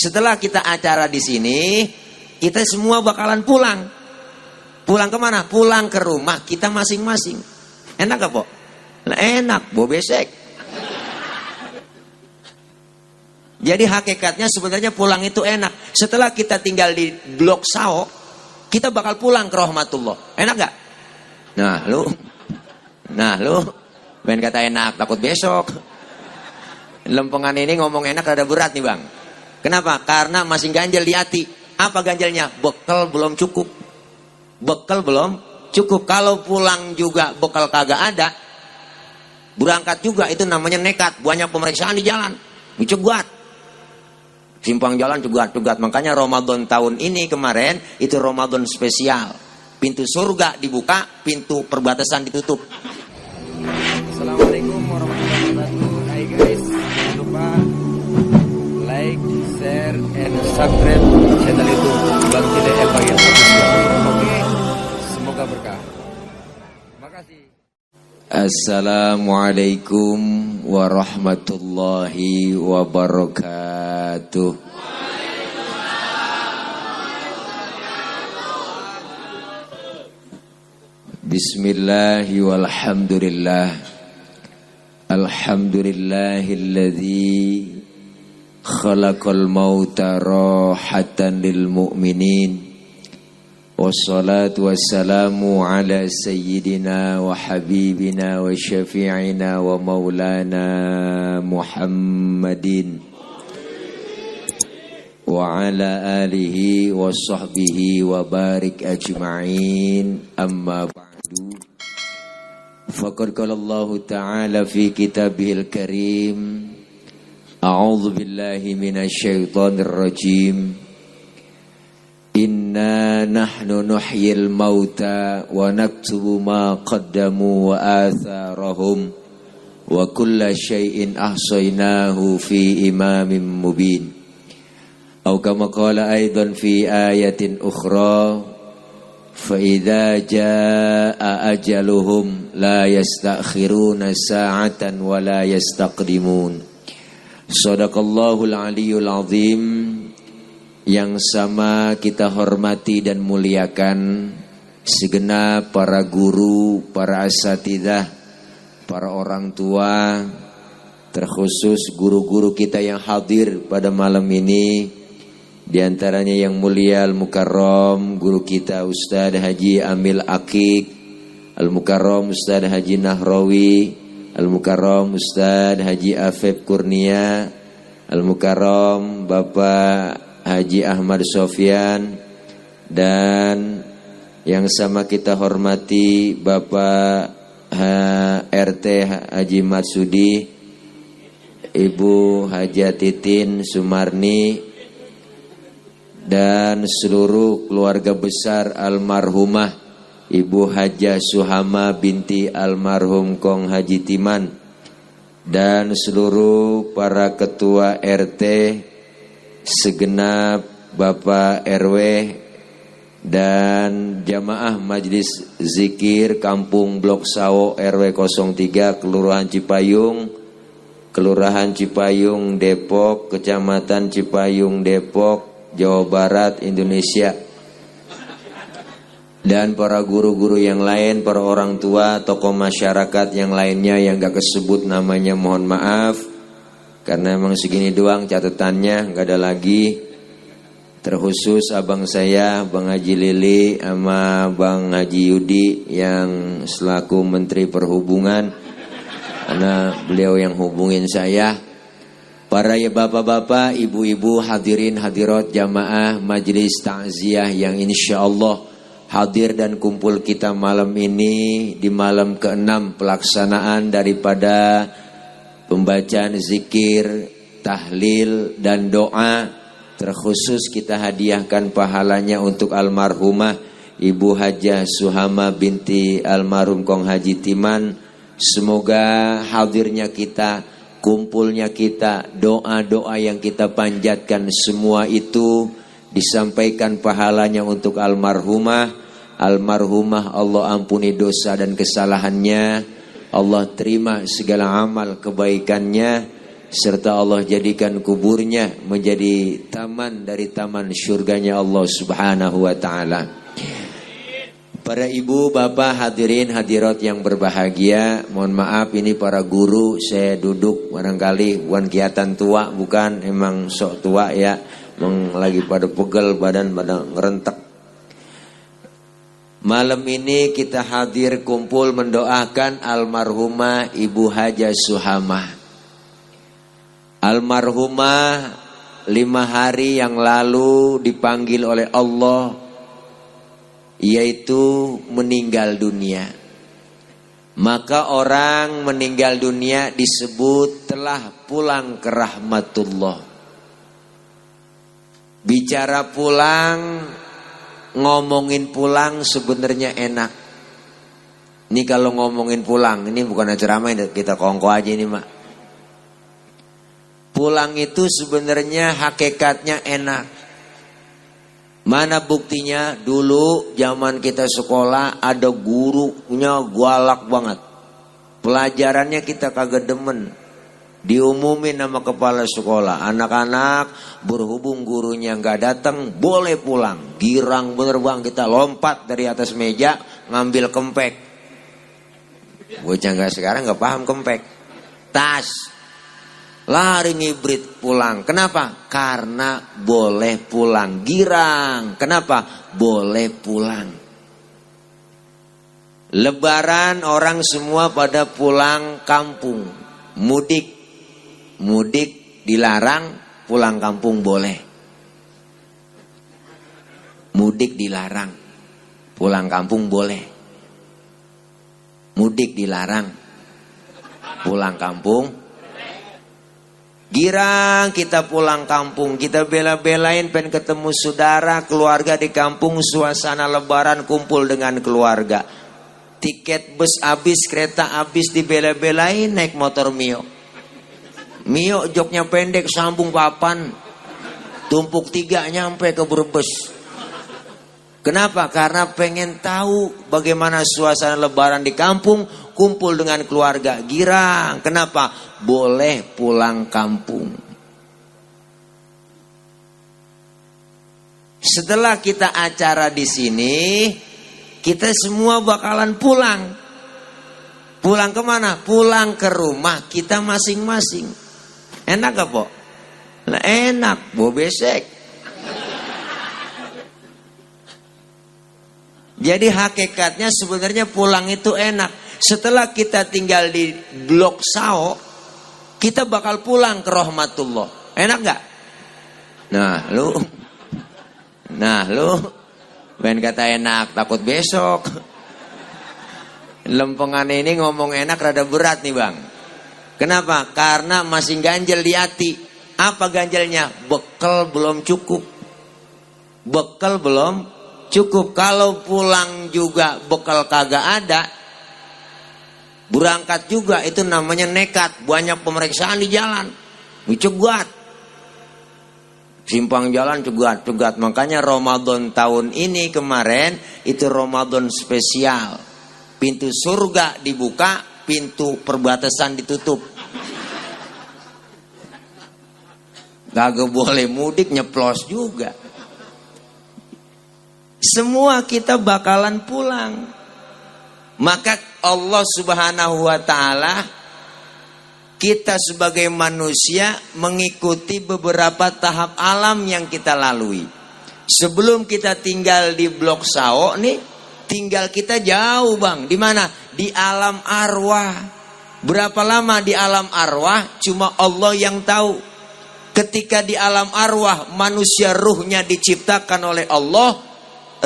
setelah kita acara di sini, kita semua bakalan pulang. Pulang ke mana? Pulang ke rumah kita masing-masing. Enak gak, Po? Enak, bo besek. Jadi hakikatnya sebenarnya pulang itu enak. Setelah kita tinggal di blok Sao, kita bakal pulang ke rahmatullah. Enak gak? Nah, lu. Nah, lu. Pengen kata enak, takut besok. Lempengan ini ngomong enak ada berat nih bang. Kenapa? Karena masih ganjel di hati. Apa ganjelnya? Bekal belum cukup. Bekal belum cukup. Kalau pulang juga bekal kagak ada. Berangkat juga itu namanya nekat. Banyak pemeriksaan di jalan. Dicegat simpang jalan cegat-cegat. Makanya Ramadan tahun ini kemarin itu Ramadan spesial. Pintu surga dibuka, pintu perbatasan ditutup. Assalamualaikum warahmatullahi wabarakatuh. Bismillahi walhamdulillah Alhamdulillahilladzi khalaqal mauta والصلاة والسلام على سيدنا وحبيبنا وشفيعنا ومولانا محمد وعلى آله وصحبه وبارك أجمعين أما بعد فقد قال الله تعالى في كتابه الكريم أعوذ بالله من الشيطان الرجيم إنا نحن نحيي الموتى ونكتب ما قدموا وآثارهم وكل شيء أحصيناه في إمام مبين. أو كما قال أيضا في آية أخرى فإذا جاء أجلهم لا يستأخرون ساعة ولا يستقدمون. صدق الله العلي العظيم. Yang sama kita hormati dan muliakan segenap para guru, para asatidah, para orang tua, terkhusus guru-guru kita yang hadir pada malam ini. Di antaranya yang mulia Al-Mukarram guru kita Ustaz Haji Amil Akik Al-Mukarram Ustaz Haji Nahrawi Al-Mukarram Ustaz Haji Afib Kurnia Al-Mukarram Bapak Haji Ahmad Sofyan dan yang sama kita hormati Bapak RT Haji Matsudi Ibu Haji Titin Sumarni dan seluruh keluarga besar almarhumah Ibu Haja Suhama binti almarhum Kong Haji Timan dan seluruh para ketua RT segenap Bapak RW dan jamaah Majlis Zikir Kampung Blok Sawo RW 03 Kelurahan Cipayung Kelurahan Cipayung Depok Kecamatan Cipayung Depok Jawa Barat Indonesia. Dan para guru-guru yang lain, para orang tua, tokoh masyarakat yang lainnya yang gak kesebut namanya mohon maaf karena emang segini doang catatannya nggak ada lagi. Terkhusus abang saya, Bang Haji Lili sama Bang Haji Yudi yang selaku Menteri Perhubungan. Karena beliau yang hubungin saya. Para ya bapak-bapak, ibu-ibu, hadirin hadirat jamaah majelis takziah yang insya Allah hadir dan kumpul kita malam ini di malam keenam pelaksanaan daripada pembacaan zikir, tahlil dan doa terkhusus kita hadiahkan pahalanya untuk almarhumah Ibu Hajah Suhama binti almarhum Kong Haji Timan. Semoga hadirnya kita, kumpulnya kita, doa-doa yang kita panjatkan semua itu disampaikan pahalanya untuk almarhumah. Almarhumah Allah ampuni dosa dan kesalahannya. Allah terima segala amal kebaikannya serta Allah jadikan kuburnya menjadi taman dari taman surganya Allah Subhanahu wa taala. Para ibu, bapak, hadirin, hadirat yang berbahagia, mohon maaf ini para guru, saya duduk barangkali bukan kiatan tua, bukan emang sok tua ya, lagi pada pegel badan pada ngerentek. Malam ini kita hadir kumpul mendoakan almarhumah Ibu Haja Suhamah. Almarhumah lima hari yang lalu dipanggil oleh Allah yaitu meninggal dunia. Maka orang meninggal dunia disebut telah pulang ke rahmatullah. Bicara pulang, ngomongin pulang sebenarnya enak. Ini kalau ngomongin pulang, ini bukan ceramah kita kongko aja ini mak. Pulang itu sebenarnya hakikatnya enak. Mana buktinya? Dulu zaman kita sekolah ada gurunya galak banget. Pelajarannya kita kagak demen. Diumumin nama kepala sekolah. Anak-anak berhubung gurunya nggak datang boleh pulang. Girang bener bang kita lompat dari atas meja ngambil kempek. Bocah nggak sekarang nggak paham kempek. Tas Lari ngibrit pulang. Kenapa? Karena boleh pulang. Girang. Kenapa? Boleh pulang. Lebaran orang semua pada pulang kampung. Mudik. Mudik dilarang, pulang kampung boleh. Mudik dilarang, pulang kampung boleh. Mudik dilarang, pulang kampung Girang kita pulang kampung, kita bela-belain pengen ketemu saudara, keluarga di kampung, suasana lebaran kumpul dengan keluarga. Tiket bus habis, kereta habis dibela-belain naik motor Mio. Mio joknya pendek, sambung papan. Tumpuk tiga nyampe ke Brebes. Kenapa? Karena pengen tahu bagaimana suasana lebaran di kampung, kumpul dengan keluarga. Girang. Kenapa? boleh pulang kampung. Setelah kita acara di sini, kita semua bakalan pulang. Pulang ke mana? Pulang ke rumah kita masing-masing. Enak gak, Po? Nah, enak, bo besek. Jadi hakikatnya sebenarnya pulang itu enak. Setelah kita tinggal di blok Sao, kita bakal pulang ke rahmatullah. Enak nggak? Nah, lu Nah, lu Ben kata enak, takut besok. Lempengan ini ngomong enak rada berat nih, Bang. Kenapa? Karena masih ganjel di hati. Apa ganjelnya? Bekal belum cukup. Bekal belum cukup. Kalau pulang juga bekal kagak ada, Berangkat juga itu namanya nekat. Banyak pemeriksaan di jalan. Cegat. Simpang jalan cegat, cegat. Makanya Ramadan tahun ini kemarin itu Ramadan spesial. Pintu surga dibuka, pintu perbatasan ditutup. Gak boleh mudik nyeplos juga. Semua kita bakalan pulang. Maka Allah Subhanahu wa taala kita sebagai manusia mengikuti beberapa tahap alam yang kita lalui. Sebelum kita tinggal di Blok Sao nih, tinggal kita jauh, Bang. Di mana? Di alam arwah. Berapa lama di alam arwah? Cuma Allah yang tahu. Ketika di alam arwah manusia ruhnya diciptakan oleh Allah,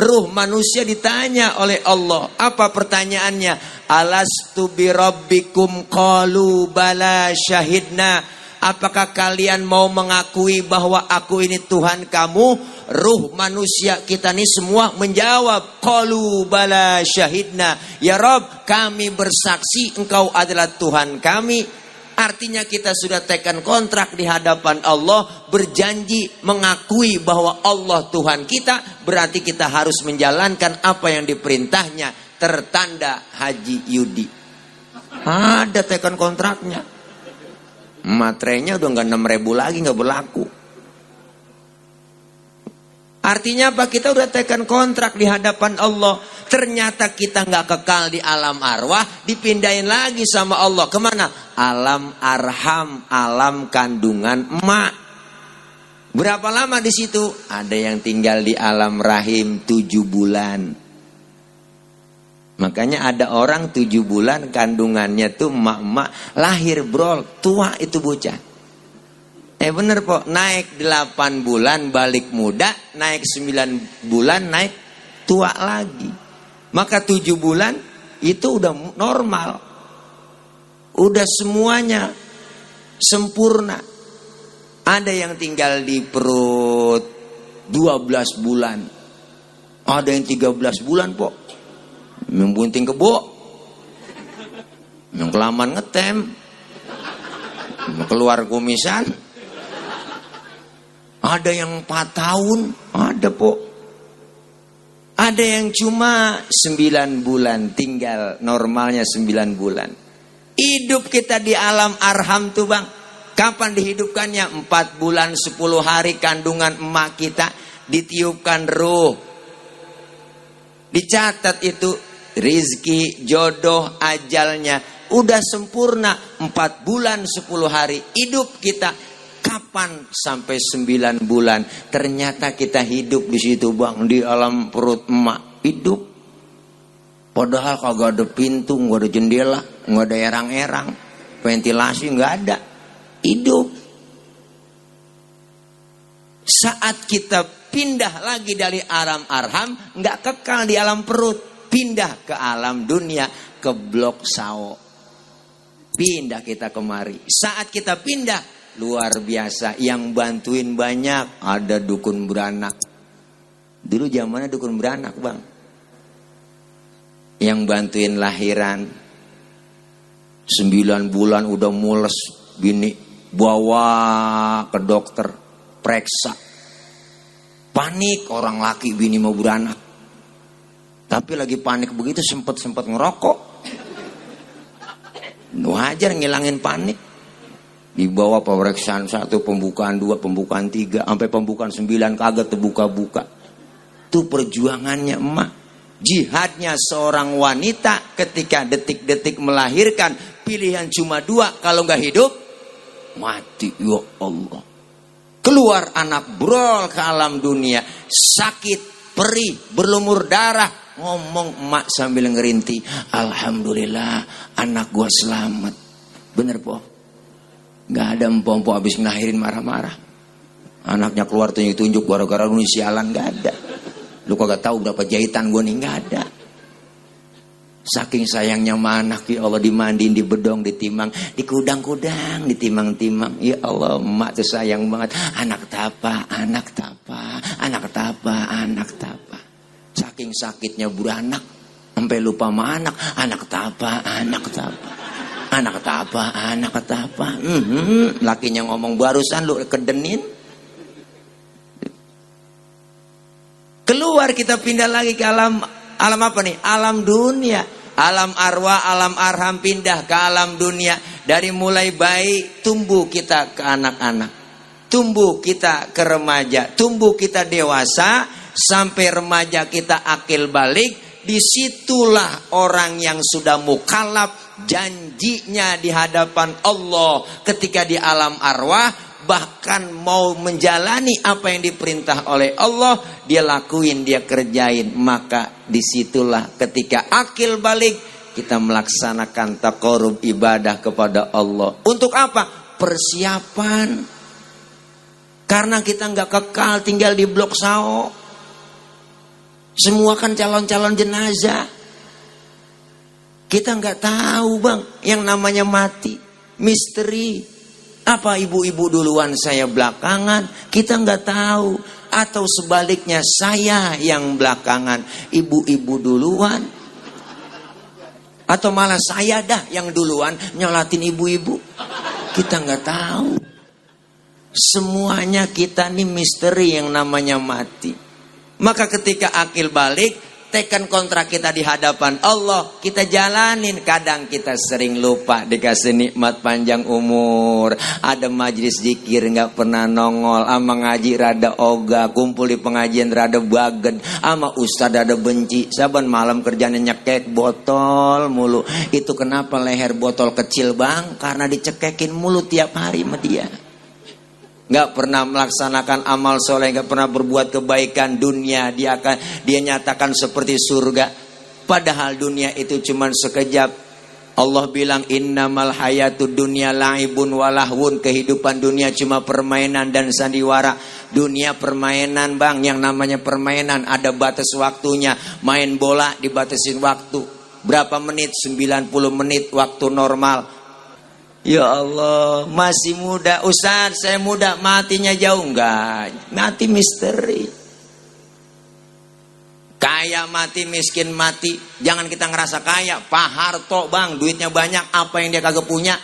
ruh manusia ditanya oleh Allah. Apa pertanyaannya? Alastu birabbikum qalu bala syahidna. Apakah kalian mau mengakui bahwa aku ini Tuhan kamu? Ruh manusia kita ini semua menjawab qalu bala syahidna. Ya Rob, kami bersaksi engkau adalah Tuhan kami. Artinya kita sudah tekan kontrak di hadapan Allah, berjanji mengakui bahwa Allah Tuhan kita, berarti kita harus menjalankan apa yang diperintahnya, tertanda Haji Yudi. Ada tekan kontraknya. Materainya udah nggak enam ribu lagi nggak berlaku. Artinya apa? Kita udah tekan kontrak di hadapan Allah. Ternyata kita nggak kekal di alam arwah, dipindahin lagi sama Allah. Ke mana? Alam arham, alam kandungan emak. Berapa lama di situ? Ada yang tinggal di alam rahim tujuh bulan. Makanya ada orang tujuh bulan kandungannya tuh emak-emak lahir brol, tua itu bocah. Eh bener kok, naik 8 bulan balik muda, naik 9 bulan naik tua lagi. Maka 7 bulan itu udah normal. Udah semuanya sempurna. Ada yang tinggal di perut 12 bulan. Ada yang 13 bulan kok. Membunting kebo. Yang kelamaan ngetem. Keluar kumisan ada yang 4 tahun, ada po. Ada yang cuma 9 bulan, tinggal normalnya 9 bulan. Hidup kita di alam arham tuh bang. Kapan dihidupkannya? 4 bulan 10 hari kandungan emak kita ditiupkan ruh. Dicatat itu rizki, jodoh, ajalnya. Udah sempurna 4 bulan 10 hari hidup kita Kapan sampai sembilan bulan? Ternyata kita hidup di situ bang, di alam perut emak. Hidup. Padahal kagak ada pintu, nggak ada jendela, nggak ada erang-erang. Ventilasi nggak ada. Hidup. Saat kita pindah lagi dari alam arham, nggak kekal di alam perut. Pindah ke alam dunia, ke blok sao. Pindah kita kemari. Saat kita pindah, luar biasa. Yang bantuin banyak ada dukun beranak. Dulu zamannya dukun beranak bang. Yang bantuin lahiran. Sembilan bulan udah mules bini bawa ke dokter periksa panik orang laki bini mau beranak tapi lagi panik begitu sempet ngerokok wajar ngilangin panik di bawah pemeriksaan satu, pembukaan dua, pembukaan tiga, sampai pembukaan sembilan kagak terbuka-buka. Itu perjuangannya emak. Jihadnya seorang wanita ketika detik-detik melahirkan pilihan cuma dua kalau nggak hidup mati ya Allah. Keluar anak brol ke alam dunia sakit perih berlumur darah ngomong emak sambil ngerinti Alhamdulillah anak gua selamat bener po Gak ada empompo habis ngelahirin marah-marah. Anaknya keluar tunjuk-tunjuk gara-gara lu sialan gak ada. Lu kagak tahu berapa jahitan gue nih gak ada. Saking sayangnya sama anak ya Allah dimandiin, dibedong, ditimang, dikudang-kudang, ditimang-timang. Ya Allah, emak tuh sayang banget. Anak tapa, anak tapa, anak tapa, anak tapa. Saking sakitnya beranak, sampai lupa sama anak, anak tapa, anak tapa. Anak kata apa? Anak kata apa? Mm-hmm. Lakinya ngomong barusan lu kedenin. Keluar kita pindah lagi ke alam alam apa nih? Alam dunia. Alam arwah, alam arham pindah ke alam dunia. Dari mulai bayi tumbuh kita ke anak-anak. Tumbuh kita ke remaja. Tumbuh kita dewasa. Sampai remaja kita akil balik di situlah orang yang sudah mukalab janjinya di hadapan Allah. Ketika di alam arwah bahkan mau menjalani apa yang diperintah oleh Allah dia lakuin dia kerjain. Maka di situlah ketika akil balik kita melaksanakan takorub ibadah kepada Allah. Untuk apa? Persiapan. Karena kita nggak kekal tinggal di blok sao semua kan calon-calon jenazah. Kita nggak tahu bang, yang namanya mati, misteri. Apa ibu-ibu duluan saya belakangan? Kita nggak tahu. Atau sebaliknya saya yang belakangan, ibu-ibu duluan. Atau malah saya dah yang duluan nyolatin ibu-ibu. Kita nggak tahu. Semuanya kita nih misteri yang namanya mati. Maka ketika akil balik, teken kontrak kita di hadapan Allah, kita jalanin. Kadang kita sering lupa dikasih nikmat panjang umur. Ada majlis zikir nggak pernah nongol, ama ngaji rada oga, kumpul di pengajian rada bagen, ama ustad ada benci. Saban malam kerjanya nyekek botol mulu. Itu kenapa leher botol kecil bang? Karena dicekekin mulu tiap hari sama dia nggak pernah melaksanakan amal soleh, nggak pernah berbuat kebaikan dunia, dia akan dia nyatakan seperti surga. Padahal dunia itu cuma sekejap. Allah bilang innamal hayatud dunia laibun walahun kehidupan dunia cuma permainan dan sandiwara. Dunia permainan bang yang namanya permainan. Ada batas waktunya. Main bola dibatasin waktu. Berapa menit? 90 menit waktu normal Ya Allah, masih muda. Ustaz, saya muda, matinya jauh enggak? Mati misteri. Kaya mati, miskin mati. Jangan kita ngerasa kaya. Pak Harto bang, duitnya banyak. Apa yang dia kagak punya?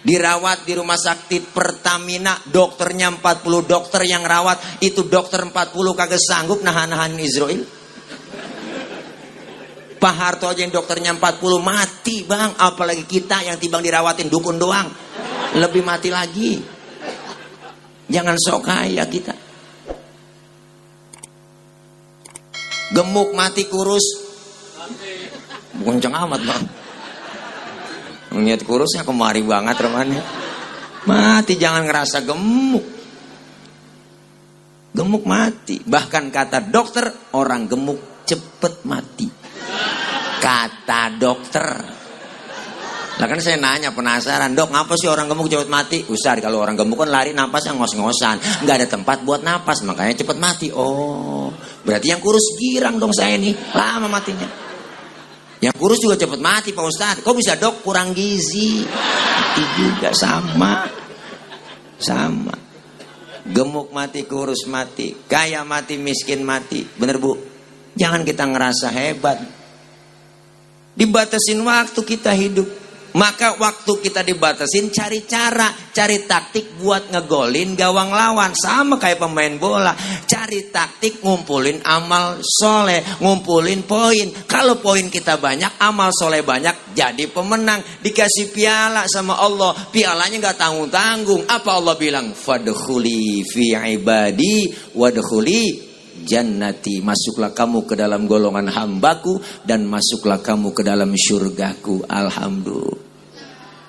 Dirawat di rumah sakit Pertamina. Dokternya 40 dokter yang rawat. Itu dokter 40 kagak sanggup nahan-nahan Israel. Pak Harto aja yang dokternya 40 mati bang. Apalagi kita yang tibang dirawatin dukun doang. Lebih mati lagi. Jangan sok kaya kita. Gemuk mati kurus. Bukan amat bang. Niat kurusnya kemari banget remanya. Mati jangan ngerasa gemuk. Gemuk mati. Bahkan kata dokter orang gemuk cepet mati kata dokter. Lah kan saya nanya penasaran, dok ngapa sih orang gemuk cepat mati? Usar kalau orang gemuk kan lari napas yang ngos-ngosan, nggak ada tempat buat napas makanya cepat mati. Oh, berarti yang kurus girang dong saya nih, lama matinya. Yang kurus juga cepat mati Pak Ustadz. Kok bisa dok kurang gizi? Mati juga sama, sama. Gemuk mati, kurus mati, kaya mati, miskin mati. Bener bu? Jangan kita ngerasa hebat. Dibatasin waktu kita hidup. Maka waktu kita dibatasin cari cara, cari taktik buat ngegolin gawang lawan. Sama kayak pemain bola. Cari taktik ngumpulin amal soleh, ngumpulin poin. Kalau poin kita banyak, amal soleh banyak, jadi pemenang. Dikasih piala sama Allah. Pialanya nggak tanggung-tanggung. Apa Allah bilang? Fadkhuli fi ibadi wadkhuli jannati. Masuklah kamu ke dalam golongan hambaku dan masuklah kamu ke dalam syurgaku. Alhamdulillah.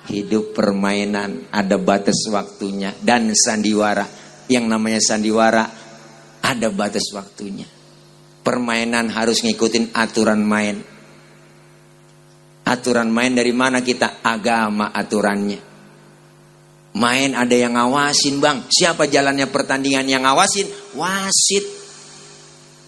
Hidup permainan ada batas waktunya. Dan sandiwara yang namanya sandiwara ada batas waktunya. Permainan harus ngikutin aturan main. Aturan main dari mana kita? Agama aturannya. Main ada yang ngawasin bang. Siapa jalannya pertandingan yang ngawasin? Wasit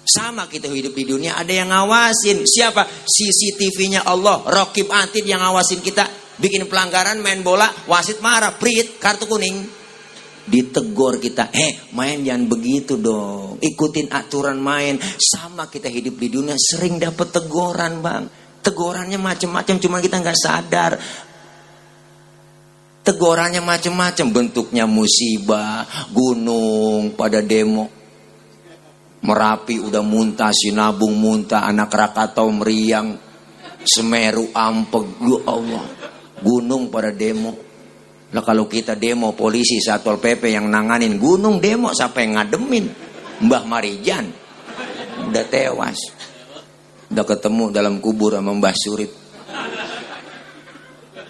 sama kita hidup di dunia ada yang ngawasin. Siapa? CCTV-nya Allah. Rokib Atid yang ngawasin kita. Bikin pelanggaran main bola. Wasit marah. Prit. Kartu kuning. Ditegur kita. Eh main jangan begitu dong. Ikutin aturan main. Sama kita hidup di dunia. Sering dapat teguran bang. Tegurannya macam-macam. Cuma kita nggak sadar. Tegurannya macam-macam. Bentuknya musibah. Gunung pada demo Merapi udah muntah, Sinabung muntah, anak Krakatau meriang, Semeru ampeg, ya Allah. Gunung pada demo. Lah kalau kita demo polisi Satpol PP yang nanganin gunung demo yang ngademin? Mbah Marijan. Udah tewas. Udah ketemu dalam kubur sama Mbah Surit.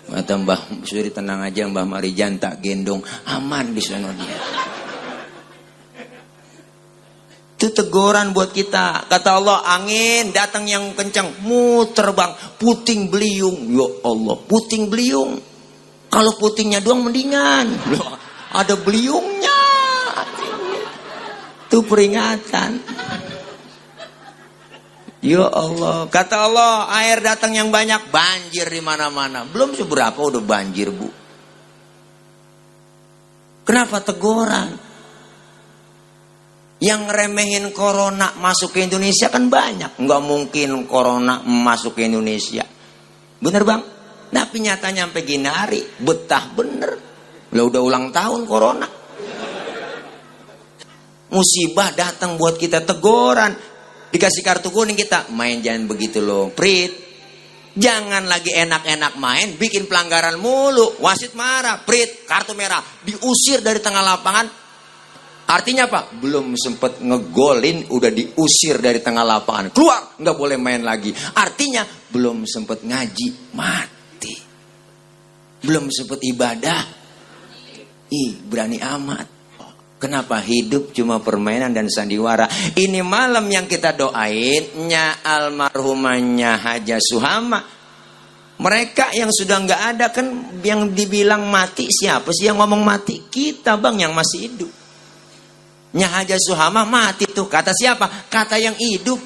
Kata Mbah Surit tenang aja Mbah Marijan tak gendong aman di sana dia. Itu teguran buat kita. Kata Allah, angin datang yang kencang, muter bang, puting beliung. Ya Allah, puting beliung. Kalau putingnya doang mendingan. Loh, ada beliungnya. Itu peringatan. Ya Allah, kata Allah, air datang yang banyak, banjir di mana-mana. Belum seberapa udah banjir, Bu. Kenapa teguran? Yang remehin corona masuk ke Indonesia kan banyak. Nggak mungkin corona masuk ke Indonesia. Bener bang? Tapi nyatanya sampai gini hari, betah bener. Lah udah ulang tahun corona. Musibah datang buat kita teguran. Dikasih kartu kuning kita, main jangan begitu loh. Prit, jangan lagi enak-enak main, bikin pelanggaran mulu. Wasit marah, prit, kartu merah, diusir dari tengah lapangan. Artinya apa? Belum sempet ngegolin, udah diusir dari tengah lapangan. Keluar, nggak boleh main lagi. Artinya belum sempet ngaji, mati. Belum sempet ibadah, ih berani amat. Kenapa hidup cuma permainan dan sandiwara? Ini malam yang kita doain nya almarhumanya Haja Suhama. Mereka yang sudah nggak ada kan yang dibilang mati siapa sih yang ngomong mati? Kita bang yang masih hidup. Nya Haja Suhama mati tuh kata siapa? Kata yang hidup.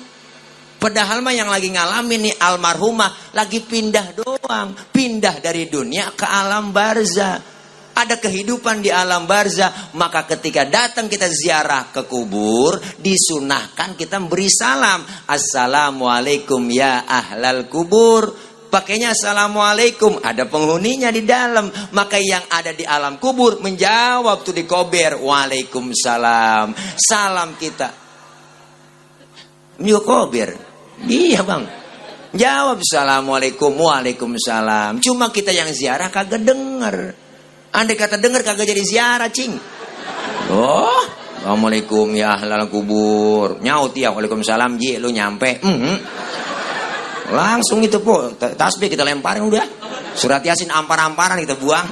Padahal mah yang lagi ngalamin nih almarhumah lagi pindah doang, pindah dari dunia ke alam barzah ada kehidupan di alam barzah, maka ketika datang kita ziarah ke kubur, disunahkan kita beri salam. Assalamualaikum ya ahlal kubur. Pakainya assalamualaikum, ada penghuninya di dalam. Maka yang ada di alam kubur menjawab tuh di kober, waalaikumsalam. Salam kita. Yo kober. Iya bang. Jawab assalamualaikum, waalaikumsalam. Cuma kita yang ziarah kagak denger. Andai kata dengar kagak jadi ziarah, cing. Oh, Assalamualaikum ya ahlal kubur. Nyaut ya, Waalaikumsalam, Ji, lu nyampe. Mm -hmm. Langsung itu po, tasbih kita lemparin udah. Surat Yasin ampar-amparan kita buang.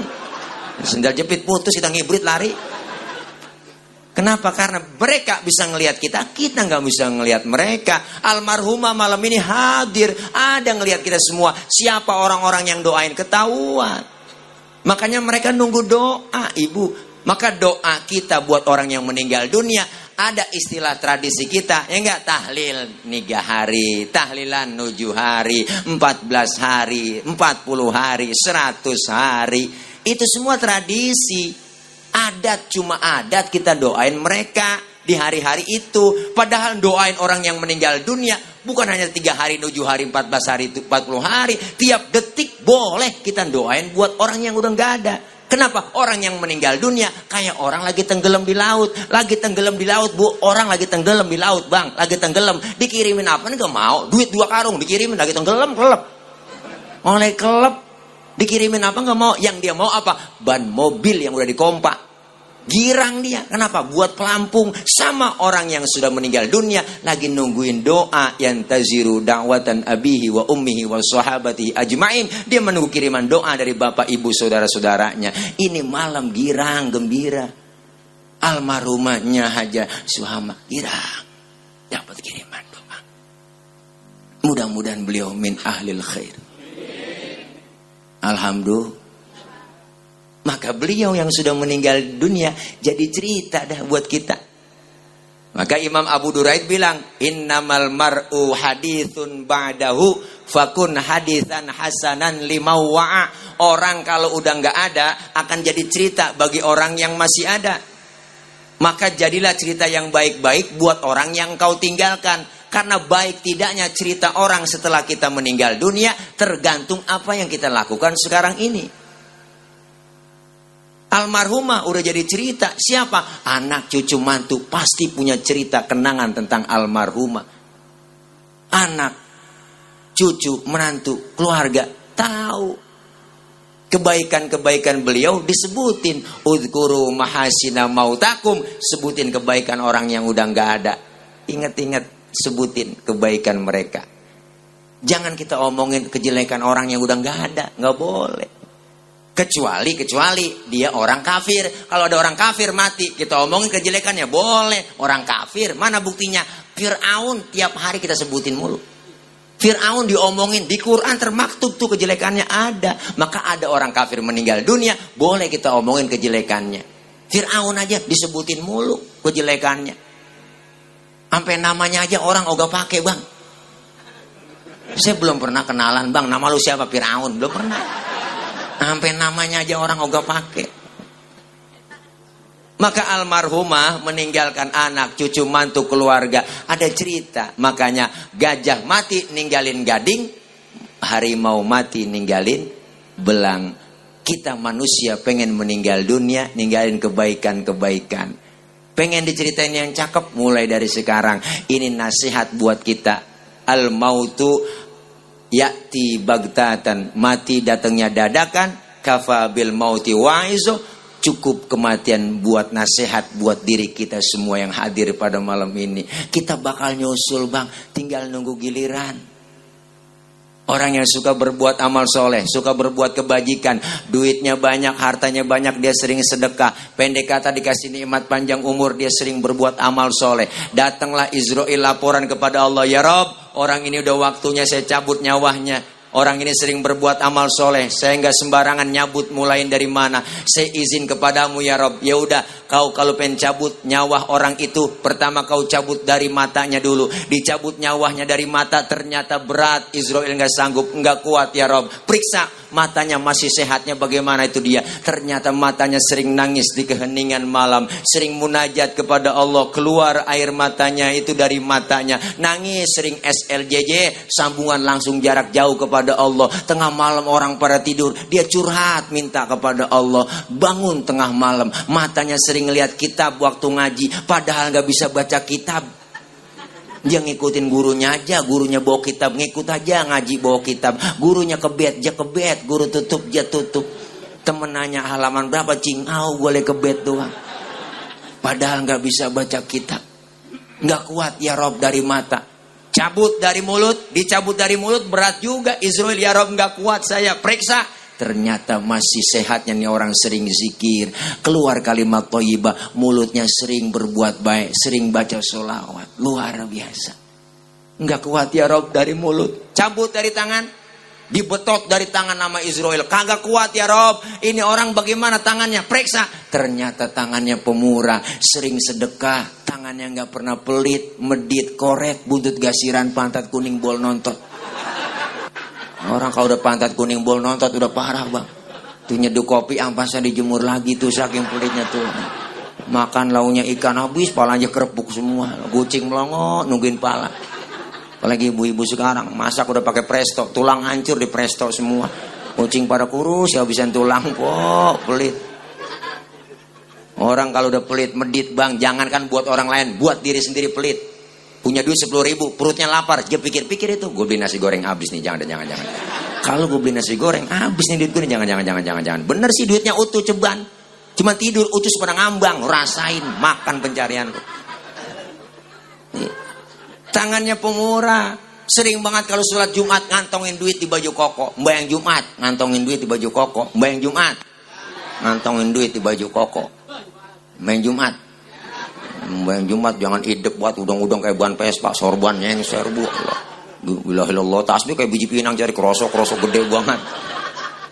Sendal jepit putus kita ngibrit lari. Kenapa? Karena mereka bisa ngelihat kita, kita nggak bisa ngelihat mereka. Almarhumah malam ini hadir, ada ngelihat kita semua. Siapa orang-orang yang doain ketahuan. Makanya mereka nunggu doa, ibu. Maka doa kita buat orang yang meninggal dunia ada istilah tradisi kita ya enggak tahlil tiga hari tahlilan tujuh hari empat belas hari empat puluh hari seratus hari itu semua tradisi adat cuma adat kita doain mereka di hari-hari itu. Padahal doain orang yang meninggal dunia bukan hanya tiga hari, tujuh hari, empat belas hari, empat puluh hari. Tiap detik boleh kita doain buat orang yang udah nggak ada. Kenapa? Orang yang meninggal dunia kayak orang lagi tenggelam di laut, lagi tenggelam di laut, bu. Orang lagi tenggelam di laut, bang, lagi tenggelam. Dikirimin apa? Nih gak mau. Duit dua karung dikirimin lagi tenggelam, kelep. Oleh kelep, dikirimin apa nggak mau? Yang dia mau apa? Ban mobil yang udah dikompak Girang dia. Kenapa? Buat pelampung sama orang yang sudah meninggal dunia lagi nungguin doa yang taziru da'watan abihi wa ummihi wa sahabati ajmain. Dia menunggu kiriman doa dari bapak ibu saudara-saudaranya. Ini malam girang gembira. Almarhumahnya Haja Suhama girang. Dapat kiriman doa. Mudah-mudahan beliau min ahlil khair. Alhamdulillah maka beliau yang sudah meninggal dunia jadi cerita dah buat kita. Maka Imam Abu Duraid bilang, "Innamal mar'u hadithun ba'dahu fakun hadithan hasanan limawwa'a." Orang kalau udah nggak ada akan jadi cerita bagi orang yang masih ada. Maka jadilah cerita yang baik-baik buat orang yang kau tinggalkan. Karena baik tidaknya cerita orang setelah kita meninggal dunia tergantung apa yang kita lakukan sekarang ini. Almarhumah udah jadi cerita. Siapa? Anak cucu mantu pasti punya cerita kenangan tentang almarhumah. Anak, cucu, menantu, keluarga tahu kebaikan-kebaikan beliau disebutin. Udkuru mahasina mautakum. Sebutin kebaikan orang yang udah nggak ada. Ingat-ingat sebutin kebaikan mereka. Jangan kita omongin kejelekan orang yang udah nggak ada, nggak boleh. Kecuali kecuali dia orang kafir. Kalau ada orang kafir mati, kita omongin kejelekannya boleh. Orang kafir, mana buktinya? Fir'aun tiap hari kita sebutin mulu. Fir'aun diomongin di Quran termaktub tuh kejelekannya ada. Maka ada orang kafir meninggal dunia, boleh kita omongin kejelekannya. Fir'aun aja disebutin mulu kejelekannya. Sampai namanya aja orang ogah pakai bang. Saya belum pernah kenalan bang, nama lu siapa Fir'aun? Belum pernah. Sampai namanya aja orang ogah pakai. Maka almarhumah meninggalkan anak, cucu, mantu, keluarga. Ada cerita. Makanya gajah mati ninggalin gading. Harimau mati ninggalin belang. Kita manusia pengen meninggal dunia, ninggalin kebaikan-kebaikan. Pengen diceritain yang cakep mulai dari sekarang. Ini nasihat buat kita. Al mautu yakti bagtatan. Mati datangnya dadakan. Kafa bil mauti waizo. Cukup kematian buat nasihat buat diri kita semua yang hadir pada malam ini. Kita bakal nyusul bang. Tinggal nunggu giliran. Orang yang suka berbuat amal soleh, suka berbuat kebajikan, duitnya banyak, hartanya banyak, dia sering sedekah. Pendek kata dikasih nikmat panjang umur, dia sering berbuat amal soleh. Datanglah Israel laporan kepada Allah, ya Rob, orang ini udah waktunya saya cabut nyawanya. Orang ini sering berbuat amal soleh. Saya nggak sembarangan nyabut mulai dari mana. Saya izin kepadamu ya Rob. Ya udah, kau kalau pengen cabut nyawa orang itu, pertama kau cabut dari matanya dulu. Dicabut nyawanya dari mata, ternyata berat. Israel nggak sanggup, nggak kuat ya Rob. Periksa matanya masih sehatnya bagaimana itu dia. Ternyata matanya sering nangis di keheningan malam, sering munajat kepada Allah, keluar air matanya itu dari matanya. Nangis sering SLJJ, sambungan langsung jarak jauh kepada Allah. Tengah malam orang pada tidur, dia curhat minta kepada Allah. Bangun tengah malam, matanya sering lihat kitab waktu ngaji, padahal nggak bisa baca kitab dia ngikutin gurunya aja, gurunya bawa kitab, ngikut aja ngaji bawa kitab. Gurunya kebet, dia kebet, guru tutup, dia tutup. Temen nanya halaman berapa, cingau boleh kebet doang. Padahal nggak bisa baca kitab. Nggak kuat ya Rob dari mata. Cabut dari mulut, dicabut dari mulut berat juga. Israel ya Rob nggak kuat saya, periksa Ternyata masih sehatnya nih orang sering zikir. Keluar kalimat toyibah. Mulutnya sering berbuat baik. Sering baca sholawat. Luar biasa. Enggak kuat ya Rob dari mulut. Cabut dari tangan. Dibetot dari tangan nama Israel. Kagak kuat ya Rob. Ini orang bagaimana tangannya? Periksa. Ternyata tangannya pemurah. Sering sedekah. Tangannya nggak pernah pelit. Medit, korek, buntut gasiran, pantat kuning, bol nonton. Orang kalau udah pantat kuning bol nontot udah parah bang. Tuh nyeduh kopi ampasnya dijemur lagi tuh saking pelitnya tuh. Makan launya ikan habis, palanya kerepuk semua. Kucing melongo, nungguin pala. Apalagi ibu-ibu sekarang masak udah pakai presto, tulang hancur di presto semua. Kucing pada kurus, ya habisan tulang kok, pelit. Orang kalau udah pelit, medit bang, jangankan buat orang lain, buat diri sendiri pelit. Punya duit sepuluh ribu, perutnya lapar. Dia pikir-pikir itu, gue beli nasi goreng habis nih, jangan, jangan, jangan. Kalau gue beli nasi goreng, habis nih duit gue nih, jangan, jangan, jangan, jangan, jangan. Bener sih duitnya utuh ceban. Cuma tidur, utus pada ngambang, rasain, makan pencarian. Tangannya pemurah. Sering banget kalau sholat Jumat ngantongin duit di baju koko. Mbak yang Jumat ngantongin duit di baju koko. Mbak yang Jumat ngantongin duit di baju koko. Mbak yang Jumat Bayang Jumat jangan idep buat udang-udang kayak ban Vespa, sorban yang serbu. Bismillahirrahmanirrahim. Tasbih kayak biji pinang cari kerosok-kerosok gede banget.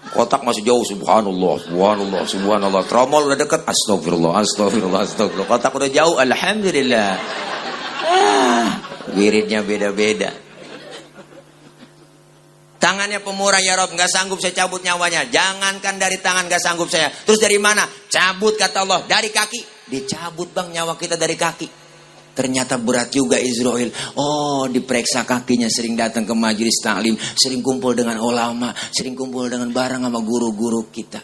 Kotak masih jauh, subhanallah, subhanallah, subhanallah. Tromol udah deket, astagfirullah, astagfirullah, astagfirullah. Kotak udah jauh, alhamdulillah. Ah, wiridnya beda-beda. Tangannya pemurah ya Rob, nggak sanggup saya cabut nyawanya. Jangankan dari tangan nggak sanggup saya. Terus dari mana? Cabut kata Allah, dari kaki. Dicabut bang nyawa kita dari kaki. Ternyata berat juga Israel. Oh, diperiksa kakinya sering datang ke majelis taklim, sering kumpul dengan ulama, sering kumpul dengan barang sama guru-guru kita.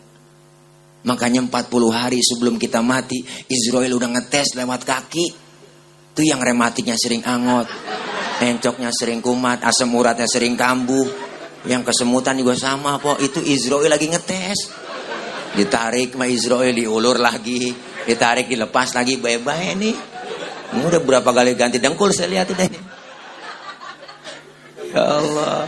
Makanya 40 hari sebelum kita mati, Israel udah ngetes lewat kaki. Itu yang rematiknya sering angot, encoknya sering kumat, asam uratnya sering kambuh. Yang kesemutan juga sama kok. Itu Israel lagi ngetes. Ditarik sama Israel diulur lagi ditarik dilepas lagi baik-baik nih ini udah berapa kali ganti dengkul saya lihat ini ya Allah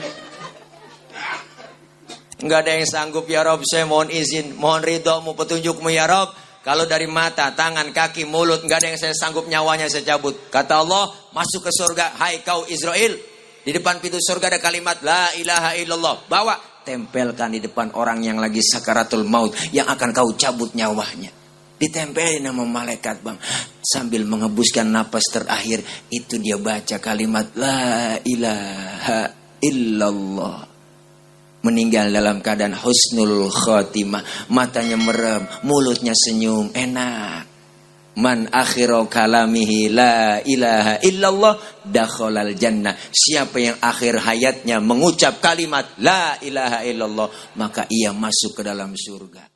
nggak ada yang sanggup ya Rob saya mohon izin mohon ridho mau petunjukmu ya Rob kalau dari mata, tangan, kaki, mulut nggak ada yang saya sanggup nyawanya saya cabut. Kata Allah, masuk ke surga, hai kau Israel. Di depan pintu surga ada kalimat la ilaha illallah. Bawa, tempelkan di depan orang yang lagi sakaratul maut yang akan kau cabut nyawanya. Ditempelin nama malaikat bang. Sambil mengebuskan napas terakhir. Itu dia baca kalimat. La ilaha illallah. Meninggal dalam keadaan husnul khotimah. Matanya merem. Mulutnya senyum. Enak. Man akhiru kalamihi la ilaha illallah dakhalal jannah. Siapa yang akhir hayatnya mengucap kalimat la ilaha illallah, maka ia masuk ke dalam surga.